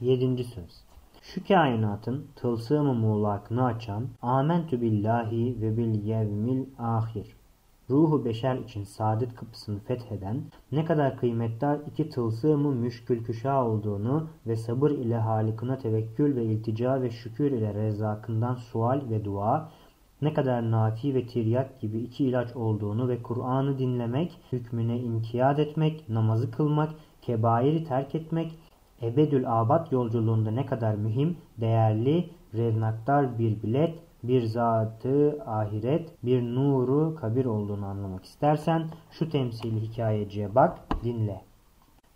7. Söz Şu kainatın tılsım-ı muğlakını açan, Amentü billahi ve bil yevmil ahir. Ruhu beşer için saadet kapısını fetheden, ne kadar kıymetli iki tılsım-ı müşkül olduğunu ve sabır ile halikına tevekkül ve iltica ve şükür ile rezzakından sual ve dua, ne kadar nafi ve tiryak gibi iki ilaç olduğunu ve Kur'an'ı dinlemek, hükmüne inkiyat etmek, namazı kılmak, kebairi terk etmek, ebedül abad yolculuğunda ne kadar mühim, değerli, revnaktar bir bilet, bir zatı ahiret, bir nuru kabir olduğunu anlamak istersen şu temsili hikayeciye bak, dinle.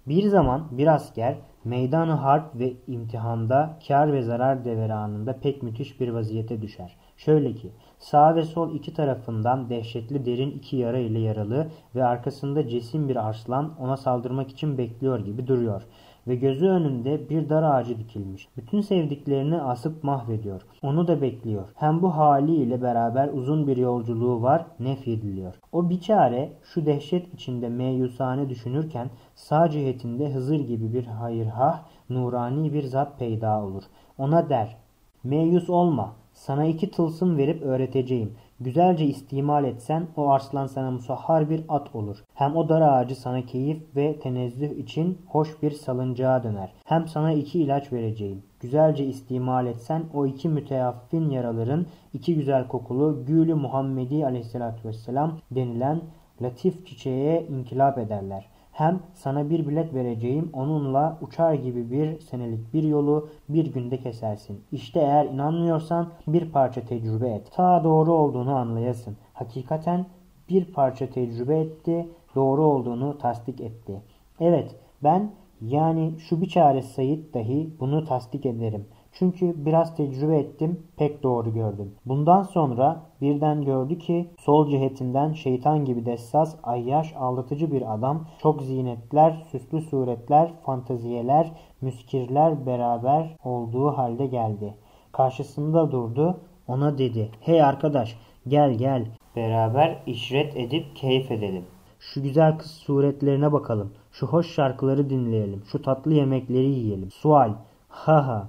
Bir zaman bir asker meydanı harp ve imtihanda kar ve zarar deveranında pek müthiş bir vaziyete düşer. Şöyle ki sağ ve sol iki tarafından dehşetli derin iki yara ile yaralı ve arkasında cesim bir arslan ona saldırmak için bekliyor gibi duruyor ve gözü önünde bir dar ağacı dikilmiş. Bütün sevdiklerini asıp mahvediyor. Onu da bekliyor. Hem bu haliyle beraber uzun bir yolculuğu var, nefyediliyor. O biçare şu dehşet içinde meyusane düşünürken sağ cihetinde Hızır gibi bir hayırhah, nurani bir zat peyda olur. Ona der, meyus olma, sana iki tılsım verip öğreteceğim. Güzelce istimal etsen o arslan sana musahhar bir at olur. Hem o dar ağacı sana keyif ve tenezzüh için hoş bir salıncağa döner. Hem sana iki ilaç vereceğim. Güzelce istimal etsen o iki müteaffin yaraların iki güzel kokulu Gülü Muhammedi aleyhissalatü vesselam denilen latif çiçeğe inkılap ederler. Hem sana bir bilet vereceğim onunla uçar gibi bir senelik bir yolu bir günde kesersin. İşte eğer inanmıyorsan bir parça tecrübe et. Ta doğru olduğunu anlayasın. Hakikaten bir parça tecrübe etti, doğru olduğunu tasdik etti. Evet ben yani şu bir çare Sayit dahi bunu tasdik ederim. Çünkü biraz tecrübe ettim, pek doğru gördüm. Bundan sonra birden gördü ki sol cihetinden şeytan gibi dessas, ayyaş, aldatıcı bir adam, çok zinetler, süslü suretler, fantaziyeler, müskirler beraber olduğu halde geldi. Karşısında durdu, ona dedi, hey arkadaş gel gel beraber işret edip keyif edelim. Şu güzel kız suretlerine bakalım, şu hoş şarkıları dinleyelim, şu tatlı yemekleri yiyelim. Sual, ha ha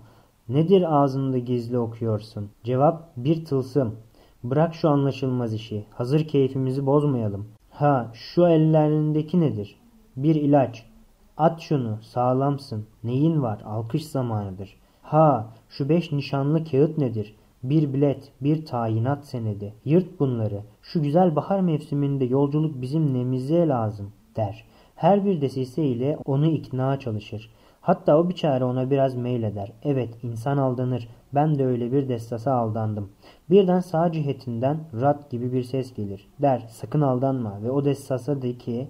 Nedir ağzında gizli okuyorsun? Cevap bir tılsım. Bırak şu anlaşılmaz işi. Hazır keyfimizi bozmayalım. Ha şu ellerindeki nedir? Bir ilaç. At şunu sağlamsın. Neyin var? Alkış zamanıdır. Ha şu beş nişanlı kağıt nedir? Bir bilet, bir tayinat senedi. Yırt bunları. Şu güzel bahar mevsiminde yolculuk bizim nemize lazım der. Her bir desise ile onu ikna çalışır. Hatta o biçare ona biraz meyleder. Evet insan aldanır. Ben de öyle bir destasa aldandım. Birden sağ cihetinden rat gibi bir ses gelir. Der sakın aldanma ve o destasa de ki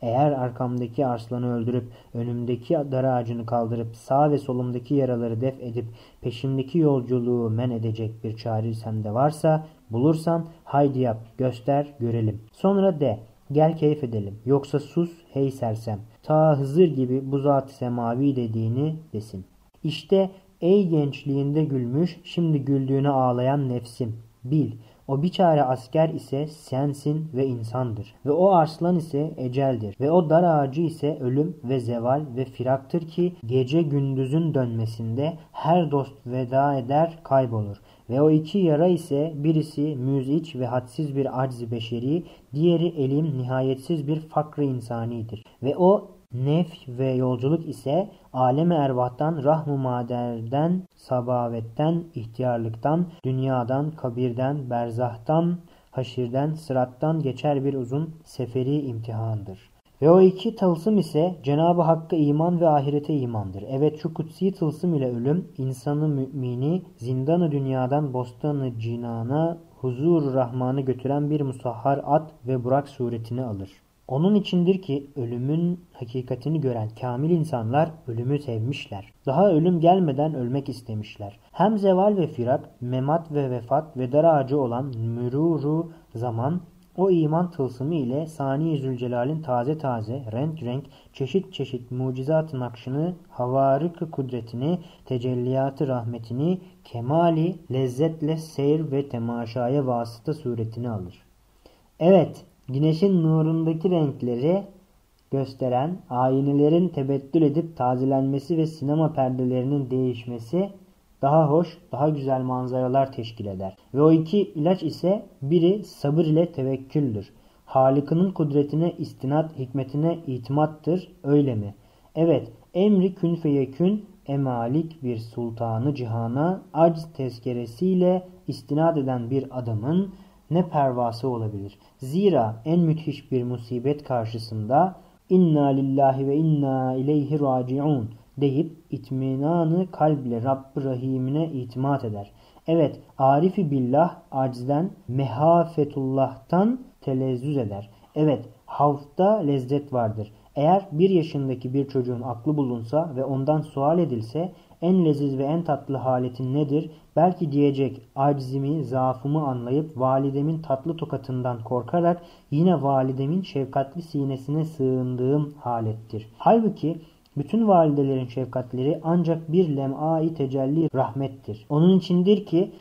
eğer arkamdaki arslanı öldürüp önümdeki dar ağacını kaldırıp sağ ve solumdaki yaraları def edip peşimdeki yolculuğu men edecek bir çare sende varsa bulursan haydi yap göster görelim. Sonra de gel keyif edelim. Yoksa sus hey sersem. Ta Hızır gibi bu zat-ı semavi dediğini desin. İşte ey gençliğinde gülmüş şimdi güldüğüne ağlayan nefsim. Bil o biçare asker ise sensin ve insandır. Ve o arslan ise eceldir. Ve o dar ağacı ise ölüm ve zeval ve firaktır ki gece gündüzün dönmesinde her dost veda eder kaybolur. Ve o iki yara ise birisi müziç ve hadsiz bir acz beşeri, diğeri elim nihayetsiz bir fakr insanidir. Ve o Nef ve yolculuk ise aleme ervahtan, rahm-ı maderden, sabavetten, ihtiyarlıktan, dünyadan, kabirden, berzahtan, haşirden, sırattan geçer bir uzun seferi imtihandır. Ve o iki tılsım ise Cenab-ı Hakk'a iman ve ahirete imandır. Evet şu kutsi tılsım ile ölüm insanı mümini zindanı dünyadan bostanı cinana huzur rahmanı götüren bir musahhar at ve burak suretini alır. Onun içindir ki ölümün hakikatini gören kamil insanlar ölümü sevmişler. Daha ölüm gelmeden ölmek istemişler. Hem zeval ve firak, memat ve vefat ve dar ağacı olan müruru zaman o iman tılsımı ile Sani Zülcelal'in taze taze, renk renk, çeşit çeşit mucizat nakşını, havarık kudretini, tecelliyatı rahmetini, kemali, lezzetle seyir ve temaşaya vasıta suretini alır. Evet, Güneşin nurundaki renkleri gösteren, aynelerin tebettül edip tazelenmesi ve sinema perdelerinin değişmesi daha hoş, daha güzel manzaralar teşkil eder. Ve o iki ilaç ise biri sabır ile tevekküldür. Halık'ının kudretine istinat, hikmetine itimattır, öyle mi? Evet, emri kün feyekün emalik bir sultanı cihana acz tezkeresiyle istinad eden bir adamın ne pervası olabilir? Zira en müthiş bir musibet karşısında inna lillahi ve inna ileyhi raciun deyip itminanı kalble Rabb-ı Rahim'ine itimat eder. Evet, arifi billah acizden, mehafetullah'tan telezzüz eder. Evet, havfta lezzet vardır. Eğer bir yaşındaki bir çocuğun aklı bulunsa ve ondan sual edilse en leziz ve en tatlı haletin nedir? Belki diyecek acizimi, zaafımı anlayıp validemin tatlı tokatından korkarak yine validemin şefkatli sinesine sığındığım halettir. Halbuki bütün validelerin şefkatleri ancak bir lem'ai tecelli rahmettir. Onun içindir ki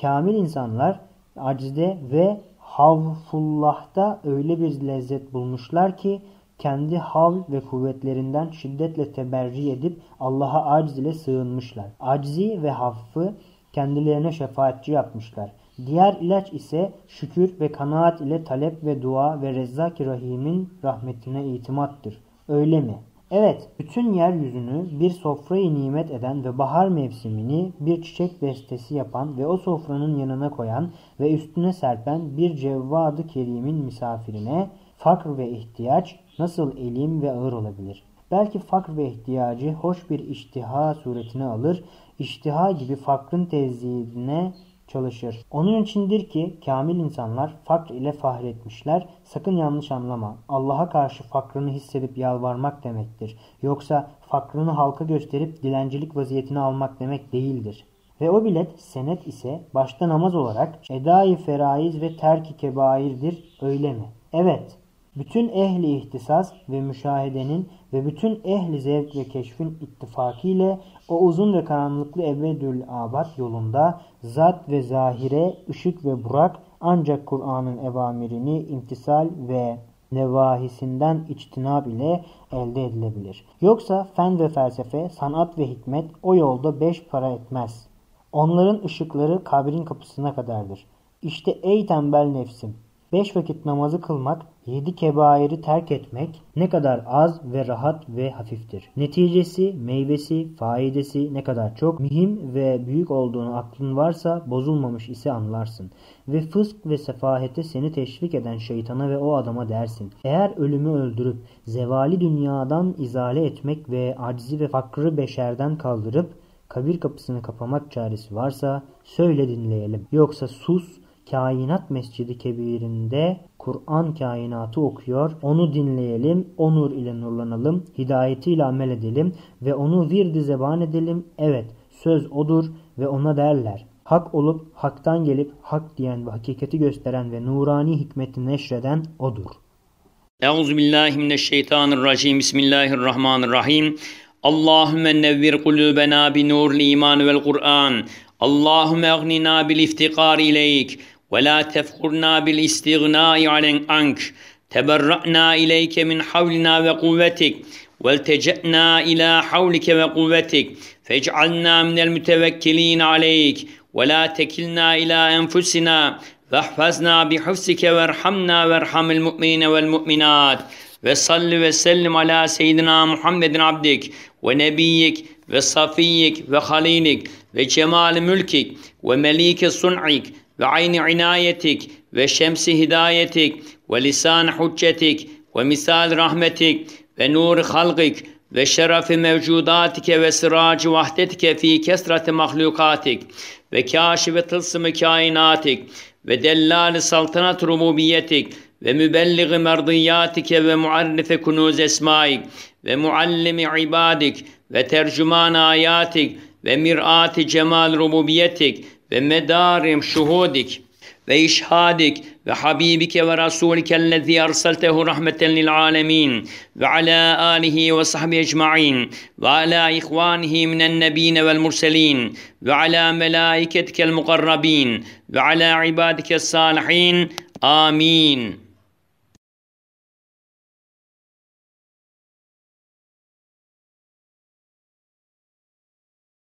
kamil insanlar acizde ve havfullah'ta öyle bir lezzet bulmuşlar ki kendi havl ve kuvvetlerinden şiddetle teberri edip Allah'a aciz ile sığınmışlar. Acizi ve haffı kendilerine şefaatçi yapmışlar. Diğer ilaç ise şükür ve kanaat ile talep ve dua ve Rezzak-ı Rahim'in rahmetine itimattır. Öyle mi? Evet, bütün yeryüzünü bir sofrayı nimet eden ve bahar mevsimini bir çiçek destesi yapan ve o sofranın yanına koyan ve üstüne serpen bir cevvadı kerimin misafirine fakr ve ihtiyaç nasıl elim ve ağır olabilir? Belki fakr ve ihtiyacı hoş bir iştiha suretine alır, iştiha gibi fakrın tezidine çalışır. Onun içindir ki kamil insanlar fakr ile fahretmişler. Sakın yanlış anlama. Allah'a karşı fakrını hissedip yalvarmak demektir. Yoksa fakrını halka gösterip dilencilik vaziyetini almak demek değildir. Ve o bilet senet ise başta namaz olarak edai feraiz ve terki kebairdir öyle mi? Evet bütün ehli ihtisas ve müşahedenin ve bütün ehli zevk ve keşfin ittifakiyle o uzun ve karanlıklı ebedül abad yolunda zat ve zahire, ışık ve burak ancak Kur'an'ın evamirini imtisal ve nevahisinden içtinab ile elde edilebilir. Yoksa fen ve felsefe, sanat ve hikmet o yolda beş para etmez. Onların ışıkları kabrin kapısına kadardır. İşte ey tembel nefsim! Beş vakit namazı kılmak, yedi kebairi terk etmek ne kadar az ve rahat ve hafiftir. Neticesi, meyvesi, faidesi ne kadar çok, mühim ve büyük olduğunu aklın varsa bozulmamış ise anlarsın. Ve fısk ve sefahete seni teşvik eden şeytana ve o adama dersin. Eğer ölümü öldürüp zevali dünyadan izale etmek ve acizi ve fakrı beşerden kaldırıp kabir kapısını kapamak çaresi varsa söyle dinleyelim. Yoksa sus Kainat Mescidi Kebir'inde Kur'an kainatı okuyor. Onu dinleyelim, o nur ile nurlanalım, hidayetiyle amel edelim ve onu virdi zeban edelim. Evet, söz odur ve ona derler. Hak olup haktan gelip hak diyen ve hakikati gösteren ve nurani hikmeti neşreden odur. Euzubillahimineşşeytanirracim. Bismillahirrahmanirrahim. Allahümme nevvir kulübena bi nurl iman vel Kur'an. Allahümme egnina bil iftikar ileyk. ولا تفخرنا بالاستغناء عنك تبرأنا إليك من حولنا وقوتك والتجأنا إلى حولك وقوتك فاجعلنا من المتوكلين عليك ولا تكلنا إلى أنفسنا واحفظنا بحفظك وارحمنا وارحم المؤمنين والمؤمنات وصل وسلم على سيدنا محمد عبدك ونبيك وصفيك وخليلك وجمال ملكك ومليك صنعك ve ayni inayetik ve şemsi hidayetik ve lisan hüccetik ve misal rahmetik ve nur halgik ve şerefi mevcudatike ve sıracı vahdetike fi kesrati mahlukatik ve kâşife tılsımı kainatik ve dellâli saltanat rububiyetik ve mübelliği merdiyatike ve muarrife kunuz esmaik ve muallimi ibadik ve tercüman ayatik ve mir'ati cemal rububiyetik ve medarim şuhudik ve işhadik ve habibike ve rasulike ellezî erseltehu rahmeten lil alemin ve ala alihi ve sahbihi ecma'in ve ala ihvanihi minen nebine vel murselin ve ala melaiketikel mukarrabin ve ala ibadike salihin amin.